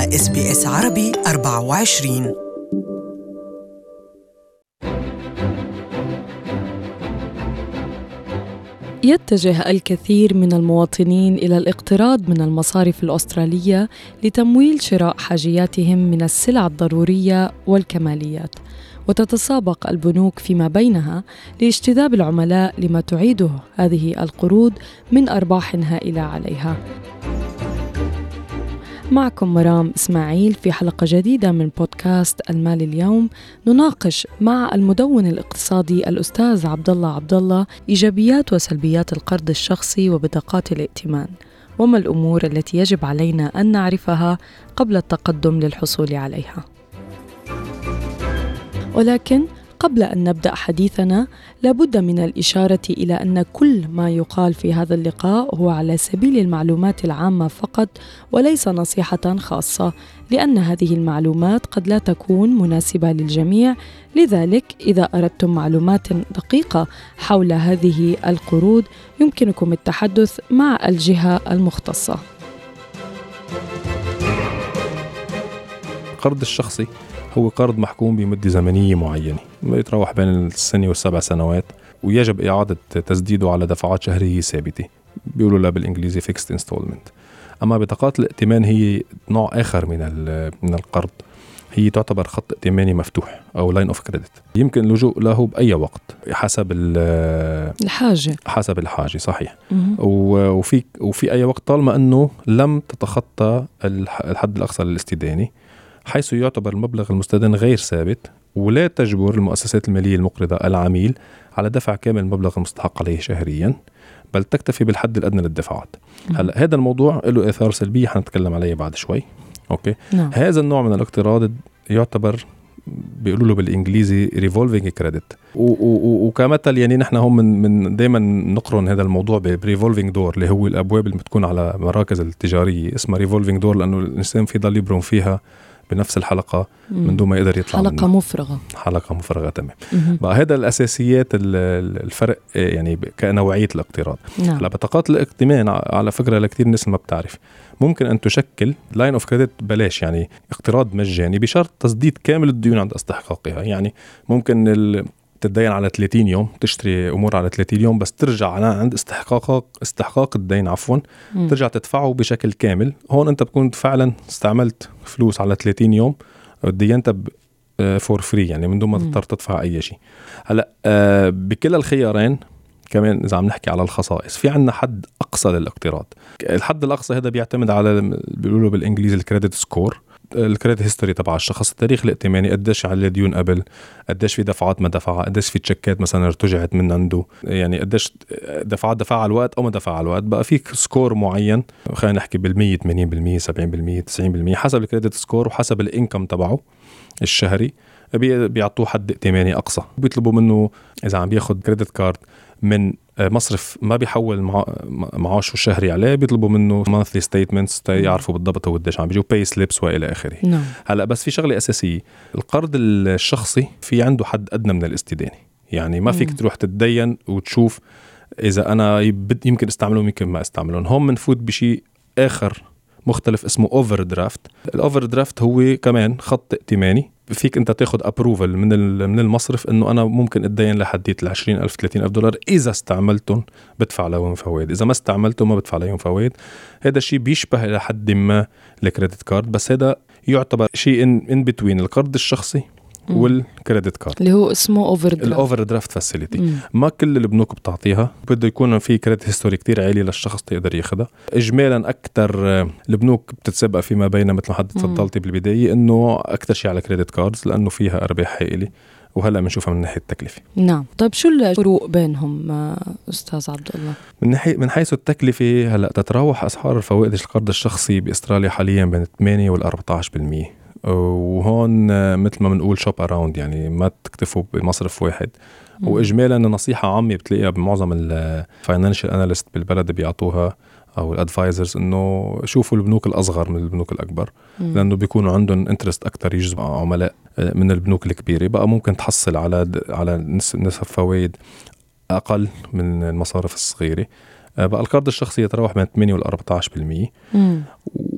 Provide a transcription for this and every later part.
SBS عربي 24 يتجه الكثير من المواطنين إلى الاقتراض من المصارف الأسترالية لتمويل شراء حاجياتهم من السلع الضرورية والكماليات. وتتسابق البنوك فيما بينها لاجتذاب العملاء لما تعيده هذه القروض من ارباح هائله عليها. معكم مرام إسماعيل في حلقة جديدة من بودكاست المال اليوم. نناقش مع المدون الاقتصادي الأستاذ عبد الله عبد الله إيجابيات وسلبيات القرض الشخصي وبطاقات الائتمان وما الأمور التي يجب علينا أن نعرفها قبل التقدم للحصول عليها. ولكن قبل أن نبدأ حديثنا لابد من الإشارة إلى أن كل ما يقال في هذا اللقاء هو على سبيل المعلومات العامة فقط وليس نصيحة خاصة لأن هذه المعلومات قد لا تكون مناسبة للجميع. لذلك إذا أردتم معلومات دقيقة حول هذه القروض يمكنكم التحدث مع الجهة المختصة. القرض الشخصي. هو قرض محكوم بمدة زمنية معينة يتراوح بين السنة والسبع سنوات ويجب إعادة تسديده على دفعات شهرية ثابتة. بيقولوا لها بالإنجليزي fixed installment أما بطاقات الائتمان هي نوع آخر من من القرض. هي تعتبر خط ائتماني مفتوح أو line of credit يمكن اللجوء له بأي وقت حسب الحاجة. حسب الحاجة صحيح. وفي وفي أي وقت طالما أنه لم تتخطى الحد الأقصى للاستدانة. حيث يعتبر المبلغ المستدان غير ثابت ولا تجبر المؤسسات المالية المقرضة العميل على دفع كامل المبلغ المستحق عليه شهريا بل تكتفي بالحد الأدنى للدفعات. هلا هذا الموضوع له آثار سلبية حنتكلم عليه بعد شوي. أوكي؟ نعم. هذا النوع من الاقتراض يعتبر بيقولوا له بالإنجليزي revolving credit وكمثل يعني نحن هم من من دائما نقرن هذا الموضوع ب revolving door اللي هو الأبواب اللي بتكون على مراكز التجارية. اسمها revolving door لأنه الإنسان بيضل يبرم فيها بنفس الحلقة من دون ما يقدر يطلع حلقة منه. مفرغة. حلقة مفرغة تمام. بقى هذا الأساسيات الفرق يعني كنوعية الاقتراض نعم. بطاقات الائتمان على فكرة لكثير ناس ما بتعرف. ممكن أن تشكل line of credit بلاش يعني اقتراض مجاني بشرط تسديد كامل الديون عند استحقاقها يعني ممكن تتدين على 30 يوم تشتري أمور على 30 يوم بس ترجع على عند استحقاقك استحقاق الدين عفوا. م. ترجع تدفعه بشكل كامل. هون أنت بكون فعلا استعملت فلوس على 30 يوم دينتها for free يعني من دون ما تضطر تدفع أي شيء. هلأ آه بكل الخيارين كمان إذا عم نحكي على الخصائص في عندنا حد أقصى للاقتراض. الحد الأقصى هذا بيعتمد على بيقولوا بالإنجليزي ال credit score ال credit history تبع الشخص التاريخ الائتماني قديش عليه ديون قبل قديش في دفعات ما دفعها قديش في تشيكات مثلا ارتجعت من عنده يعني قديش دفعات دفع على الوقت أو ما دفع على الوقت بقى في score معين خلينا نحكي بال 80% 70% 90% حسب ال credit score وحسب ال income تبعه الشهري بيعطوه حد ائتماني أقصى. بيطلبوا منه إذا عم بياخذ credit card من مصرف ما بيحول معاشه الشهري عليه بيطلبوا منه monthly statements يعرفوا بالضبط هو قديش عم بيجوا pay slips وإلى آخره. نعم. هلا بس في شغلة أساسية القرض الشخصي في عنده حد أدنى من الاستدانة. يعني ما فيك تروح تتدين وتشوف إذا أنا يمكن أستعملهم يمكن ما أستعملهم. هون بنفوت بشيء آخر مختلف اسمه overdraft ال overdraft هو كمان خط ائتماني. فيك انت تاخذ approval من من المصرف انه أنا ممكن اتدين لحديت ال 20000 30000 دولار إذا استعملتهم بدفع عليهم فوائد. إذا ما استعملته ما بدفع عليهم فوائد. هذا الشيء بيشبه لحد ما ال credit card بس هذا يعتبر شيء in between القرض الشخصي وال credit card اللي هو اسمه overdraft ال over draft facility ما كل البنوك بتعطيها بده يكون في credit history كتير عالي للشخص يقدر ياخذها اجمالا أكثر آه، البنوك بتتسابق فيما بين مثل ما حضرتك تفضلتي بالبداية إنه أكثر شيء على credit cards لأنه فيها أرباح هائلة وهلأ بنشوفها من ناحيه التكلفة. نعم. طيب شو الفروق بينهم آه، أستاذ عبد الله؟ من ناحية من حيث التكلفة هلأ تتراوح أسعار الفوائد القرض الشخصي بأستراليا حاليا بين 8 وال 14% وهون مثل ما بنقول shop around يعني ما تكتفوا بمصرف واحد. واجمالا نصيحة عامة بتلاقيها بمعظم ال financial analysts بالبلد بيعطوها أو ال advisors إنه شوفوا البنوك الأصغر من البنوك الأكبر. مم. لأنه بيكونوا عندهم interest أكثر يجذبوا عملاء من البنوك الكبيرة. بقى ممكن تحصل على على نسب فوائد أقل من المصارف الصغيرة. بقى القرض الشخصي يتراوح بين 8 وال 14%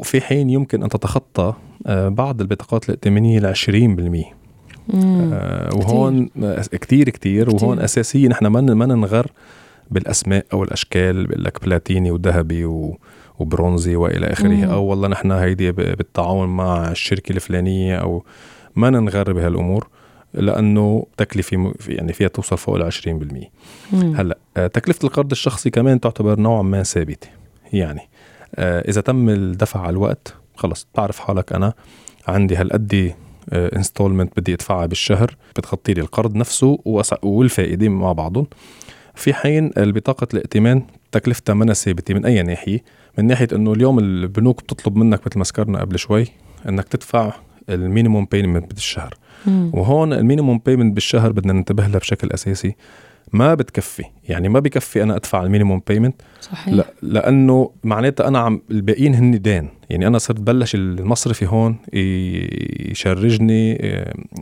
وفي حين يمكن أن تتخطى آه، بعض البطاقات الائتمانيه ل 20% آه وهون كتير كتير. وهون اساسيا نحن ما ما ننغر بالأسماء أو الأشكال بقول لك بلاتيني وذهبي و وبرونزي وإلى آخره. أو والله نحن هيدي بالتعاون مع الشركة الفلانية أو ما ننغر بهالأمور لأنه تكلفة يعني فيها توصل فوق ال 20% هلأ آه، تكلفة القرض الشخصي كمان تعتبر نوعا ما ثابتة. يعني آه، إذا تم الدفع على الوقت خلص بتعرف حالك أنا عندي هالقد installment بدي أدفعها بالشهر بتغطي لي القرض نفسه والفائدة مع بعضهم. في حين البطاقة الائتمان تكلفتها منها ثابتة من أي ناحية من ناحية أنه اليوم البنوك بتطلب منك مثل ما ذكرنا قبل شوي أنك تدفع ال minimum payment بالشهر. مم. وهون ال minimum payment بالشهر بدنا ننتبه لها بشكل أساسي. ما بتكفي. يعني ما بكفي أنا أدفع ال minimum payment صحيح. لا لأنه معناتها أنا عم الباقيين هن دين. يعني أنا صرت بلش المصرفي هون ي charge ني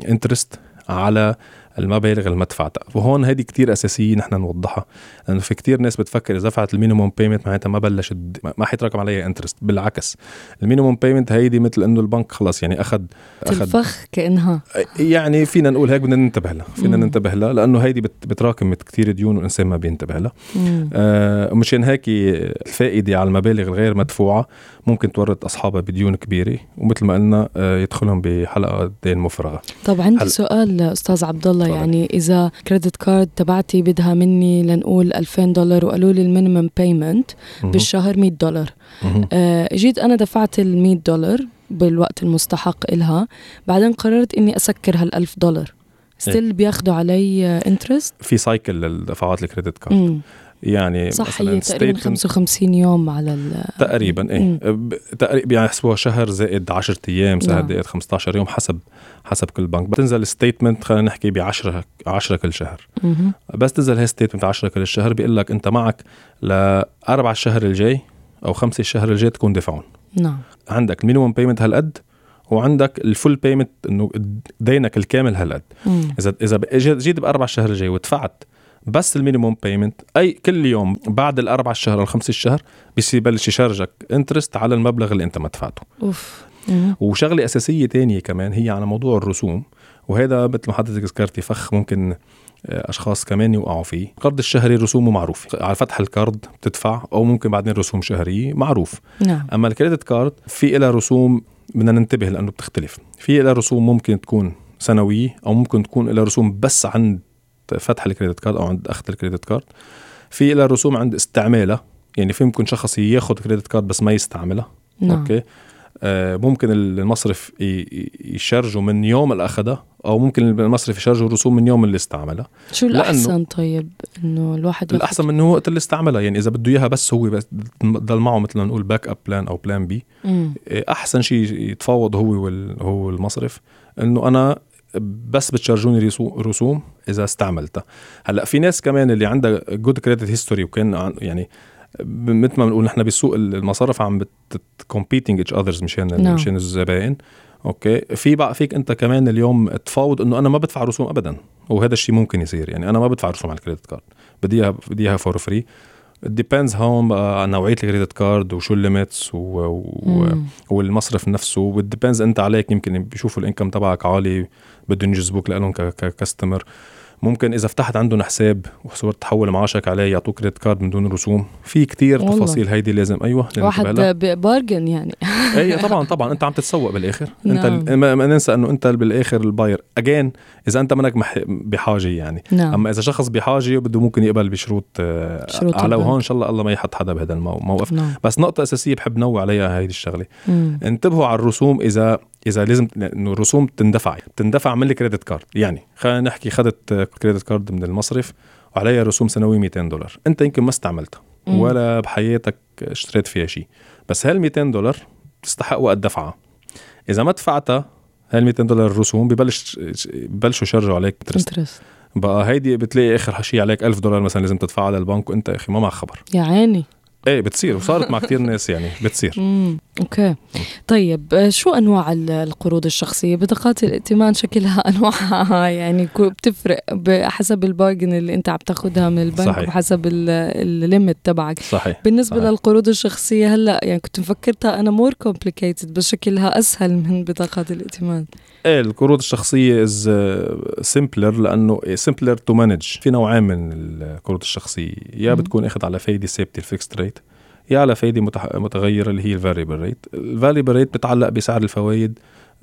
interest على المبالغ الما مدفوعة وهون هذه كتير أساسية نحن نوضحها. لأنه في كتير ناس بتفكر إذا دفعت ال minimum payment معناتها ما بلش ما حيتراكم عليها interest بالعكس. ال minimum payment هيدي مثل إنه البنك خلص يعني أخذ أخذ الفخ كأنها. يعني فينا نقول هيك بدنا ننتبه لها. فينا ننتبه لها لأنه هيدي بتراكم كتير ديون والإنسان ما بينتبه لها. آه مشان هيك الفائدة على المبالغ الغير مدفوعة ممكن تورط أصحابها بديون كبيرة ومثل ما قلنا آه يدخلهم بحلقة دين مفرغة. طب عندي هل... سؤال أستاذ عبد الله يعني إذا credit card تبعتي بدها مني لنقول 2000 دولار وقالوا لي ال minimum payment بالشهر 100 دولار. آه جيت أنا دفعت ال 100 دولار بالوقت المستحق إلها. بعدين قررت إني أسكر هال 1000 دولار still بياخذوا علي interest في cycle للدفعات ال credit card يعني صح تقريبا 55 يوم على تقريبا إيه. تقريبا بيحسبوها شهر زائد 10 أيام زائد نعم. زائد 15 يوم حسب حسب كل بنك بتنزل statement خلينا نحكي ب 10 10 كل شهر. مم. بس تنزل هي statement 10 كل شهر بيقول لك أنت معك لأربع الشهر الجاي أو خمسة الشهر الجاي تكون دفعون نعم. عندك ال minimum payment هالقد وعندك ال full payment إنه دينك الكامل هالقد. إذا إذا جيت بأربع الشهر الجاي ودفعت بس ال minimum payment أي كل يوم بعد الأربع الشهر أو الخمس الشهر بيصير يبلش ي charge ك interest على المبلغ اللي أنت ما دفعته. أوف. وشغلة أساسية تانية كمان هي على موضوع الرسوم وهذا مثل ما حضرتك ذكرتي فخ ممكن آه، أشخاص كمان يوقعوا فيه. القرض الشهري رسومه معروفه على فتح ال card بتدفع أو ممكن بعدين رسوم شهرية معروف. نعم. أما ال credit card في لها رسوم بدنا ننتبه لأنه بتختلف. في لها رسوم ممكن تكون سنوية أو ممكن تكون لها رسوم بس عند فتح ال credit card أو عند أخذ ال credit card. في لها رسوم عند استعمالها يعني في ممكن شخص ياخذ credit card بس ما يستعملها. نعم. okay؟ آه ممكن المصرف ي charge ه من يوم اللي اخذها أو ممكن المصرف ي charge ه رسوم من يوم اللي استعملها. شو الأحسن طيب؟ إنه الواحد الأحسن منه وقت اللي استعملها يعني إذا بده إياها بس هو بس ضل معه مثل ما نقول backup plan أو plan B أحسن شيء يتفاوض هو هو المصرف. إنه أنا بس بت charge وني رسوم إذا استعملتها هلأ في ناس كمان اللي عندها good credit history وكان يعني مثل ما بنقول نحن بسوق المصارف عم ب competing each others مشان. نعم. مشان الزباين okay في بقى فيك أنت كمان اليوم تفاوض إنه أنا ما بدفع رسوم ابدا وهذا الشيء ممكن يصير يعني أنا ما بدفع رسوم على ال credit card بدي اياها بدي إياها for free depends هون بقى على نوعية ال credit card وشو ال limits و... و... والمصرف نفسه. و depends انت عليك يمكن بيشوفوا ال income تبعك عالي بدهم يجذبوك لهم ك customer ممكن إذا فتحت عندهم حساب وصرت تحول معاشك عليه يعطوك credit card من دون رسوم. في كتير والله. تفاصيل هيدي لازم أيوه واحد bargain يعني. اي طبعا طبعا. أنت عم تتسوق بالآخر. أنت نعم. ما ننسى إنه أنت بالآخر ال buyer. again إذا أنت منك بحاجة يعني. نعم. أما إذا شخص بحاجة بده ممكن يقبل بشروط شروط على وهون إن شاء الله الله ما يحط حدا بهذا الموقف نعم. بس نقطة أساسية بحب نوع عليها هيدي الشغلة. مم. انتبهوا على الرسوم إذا إذا لازم انه الرسوم تندفع. تندفع من الكريدت كارد. يعني خلينا نحكي خدت كريدت كارد من المصرف وعليها رسوم سنوية 200 دولار. أنت يمكن ما استعملتها ولا بحياتك اشتريت فيها شيء. بس هال 200 دولار تستحق وقت دفعها إذا ما دفعتها هال 200 دولار الرسوم ببلش ببلشوا ي charge وا عليك interest بقى هيدي بتلاقي آخر شيء عليك 1000 دولار مثلا لازم تدفعها للبنك وأنت يا أخي ما معك خبر. يا عيني. إيه بتصير وصارت مع كثير ناس يعني بتصير. امم okay. طيب آه، شو أنواع القروض الشخصية؟ بطاقات الائتمان شكلها أنواعها يعني بتفرق بحسب ال bargain اللي أنت عم تاخذها من البنك صحيح. وحسب ال limit تبعك. صحيح. بالنسبة صحيح. للقروض الشخصية هلأ يعني كنت مفكرتها أنا more complicated بس شكلها أسهل من بطاقات الائتمان. إيه القروض الشخصية is simpler لأنه simpler to manage في نوعين من القروض الشخصية. يا بتكون أخذ على فايدة ثابته ال fixed rate يا على فايدة متغيرة اللي هي ال variable rate ال variable rate بتعلق بسعر الفوائد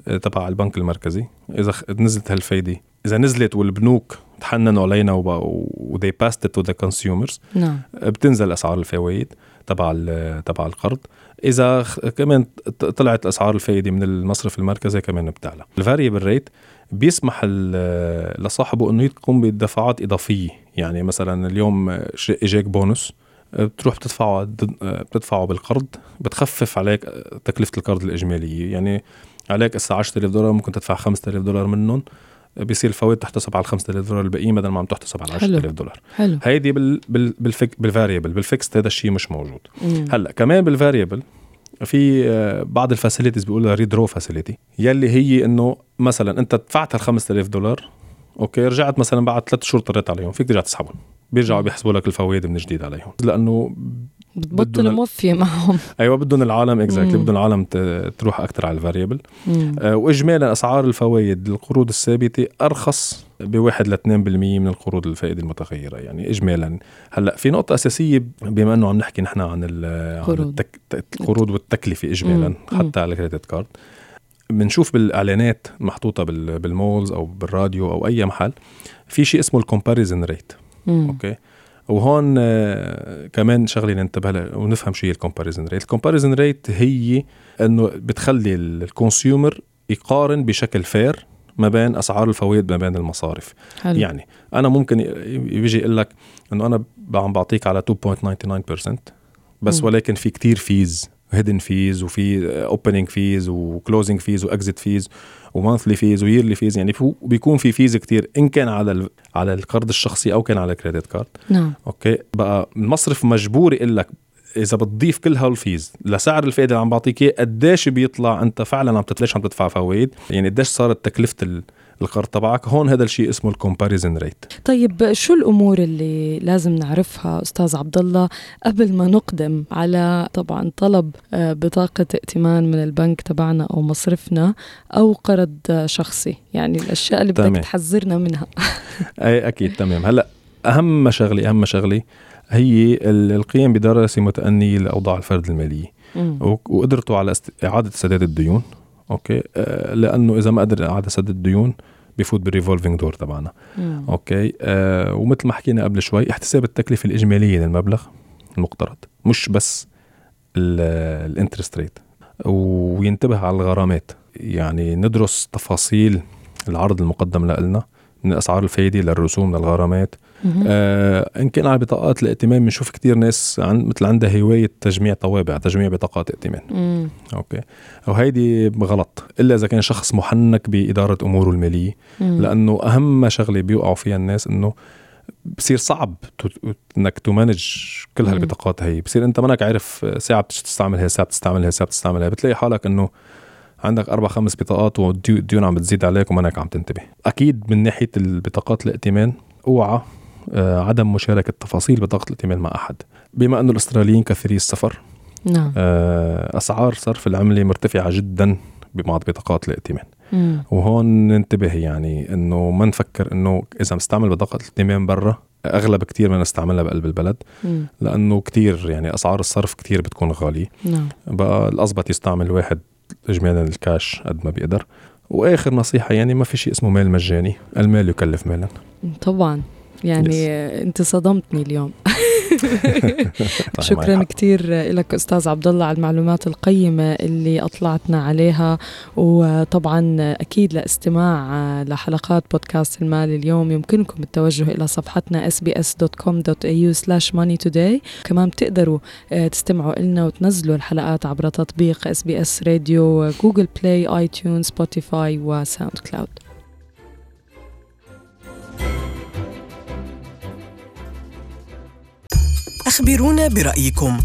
آه، تبع البنك المركزي. إذا نزلت هالفايدة إذا نزلت والبنوك تحننوا علينا و they passed it to the consumers نعم. بتنزل أسعار الفوائد. تبع تبع القرض. إذا كمان طلعت اسعار الفائده من المصرف المركزي كمان بتعلى. ال variable rate بيسمح لصاحبه إنه يقوم بدفعات إضافية. يعني مثلا اليوم إجاك بونس بتروح بتدفعه بتدفعه بالقرض بتخفف عليك تكلفة القرض الإجمالية. يعني عليك هسه 10000 دولار ممكن تدفع 5000 دولار منهم. بيصير الفوائد تحتسب على ال 5000 دولار الباقيين بدل ما عم تحتسب على 10000 دولار. حلو. هيدي بال بال بال fix بال variable بال fixed هذا الشيء مش موجود. مم. هلأ كمان بال variable في آه، بعض ال facilities بيقولوا redraw facility يلي هي إنه مثلا أنت دفعت ال 5000 دولار أوكي رجعت مثلا بعد ثلاث شهور اضطريت عليهم فيك ترجع تسحبهم. بيرجعوا بيحسبوا لك الفوائد من جديد عليهم. لأنه بتبطل موفية معهم. أيوه بدهم العالم exactly بدهم العالم تروح أكثر على ال variable آه واجمالا أسعار الفوائد للقروض الثابتة أرخص بواحد ل 2% من القروض الفائدة المتغيرة. يعني اجمالا هلأ في نقطة أساسية بما إنه عم نحكي نحن عن, عن التك... القروض والتكلفة اجمالا مم. حتى على ال credit card. بنشوف بالإعلانات محطوطة بال malls أو بالراديو أو أي محل في شيء اسمه ال comparison rate. أوكي؟ وهون آه كمان شغلة ننتبه لها ونفهم شو هي ال comparison rate ال comparison rate هي إنه بتخلي ال consumer يقارن بشكل fair ما بين أسعار الفوائد ما بين المصارف حلو. يعني أنا ممكن يجي يقول لك إنه أنا عم بعطيك على 2.99% بس م. ولكن في كتير fees hidden fees وفي opening fees و closing fees و exit fees و monthly fees و yearly fees يعني بيكون في fees كتير إن كان على على القرض الشخصي أو كان على ال credit card. نعم. أوكي؟ بقى المصرف مجبور يقول لك إذا بتضيف كل هال fees لسعر الفائدة اللي عم بعطيك إياه قديش بيطلع أنت فعلا عم تتليش عم تدفع فوائد يعني قديش صارت تكلفة القرض تبعك. هون هذا الشيء اسمه الكومباريزن ريت. طيب شو الأمور اللي لازم نعرفها أستاذ عبد الله قبل ما نقدم على طبعا طلب آه، بطاقة ائتمان من البنك تبعنا أو مصرفنا أو قرض شخصي؟ يعني الأشياء اللي بدك تحذرنا منها. أي أكيد تمام. هلأ أهم شغله أهم شغله هي القيام بدراسة متأنية لأوضاع الفرد المالية. وقدرته على إعادة سداد الديون. أوكي؟ آه لأنه إذا ما قدر اعاده سداد الديون بفوت بال revolving door تبعنا. أوكي؟ آه ومثل ما حكينا قبل شوي احتساب التكلفة الإجمالية للمبلغ المقترض مش بس ال interest rate وينتبه على الغرامات. يعني ندرس تفاصيل العرض المقدم لنا من أسعار الفايدة للرسوم للغرامات آه ان كان على بطاقات الائتمان بنشوف كتير ناس عن مثل عندها هواية تجميع طوابع تجميع بطاقات ائتمان. مم. أوكي. وهيدي غلط. إلا إذا كان شخص محنك بإدارة أموره المالية. مم. لأنه أهم شغلة بيوقعوا فيها الناس إنه بصير صعب إنك تمانج كل هالبطاقات هي. بصير أنت منك عارف ساعة بتستعمل هي ساعة بتستعمل هي ساعة بتستعمل هي بتلاقي حالك إنه عندك أربع خمس بطاقات والديون عم بتزيد عليك ومنك عم تنتبه. أكيد من ناحية البطاقات الائتمان أوعى عدم مشاركة تفاصيل بطاقه الائتمان مع أحد. بما انه الأستراليين كثيري السفر نعم. آه أسعار صرف العملة مرتفعة جدا ببعض بطاقات الائتمان مم. وهون ننتبه يعني إنه ما نفكر إنه إذا مستعمل بطاقه الائتمان برا أغلب كتير ما نستعملها بقلب البلد مم. لأنه كتير يعني أسعار الصرف كتير بتكون غالية. نعم. بقى الاضبط يستعمل واحد اجمالا الكاش قد ما بيقدر. وآخر نصيحة يعني ما في شيء اسمه مال مجاني المال يكلف مالا طبعا. يعني yes. انت صدمتني اليوم. شكرا كثير لك أستاذ عبد الله على المعلومات القيمة اللي أطلعتنا عليها وطبعا أكيد لاستماع لحلقات بودكاست المال اليوم يمكنكم التوجه إلى صفحتنا sbs.com.au/moneytoday كمان بتقدروا آه، تستمعوا لنا وتنزلوا الحلقات عبر تطبيق SBS Radio Google Play iTunes Spotify و SoundCloud. أخبرونا برأيكم.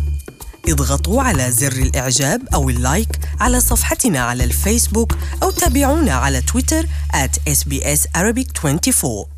اضغطوا على زر الإعجاب أو اللايك على صفحتنا على الفيسبوك أو تابعونا على تويتر at SBS Arabic 24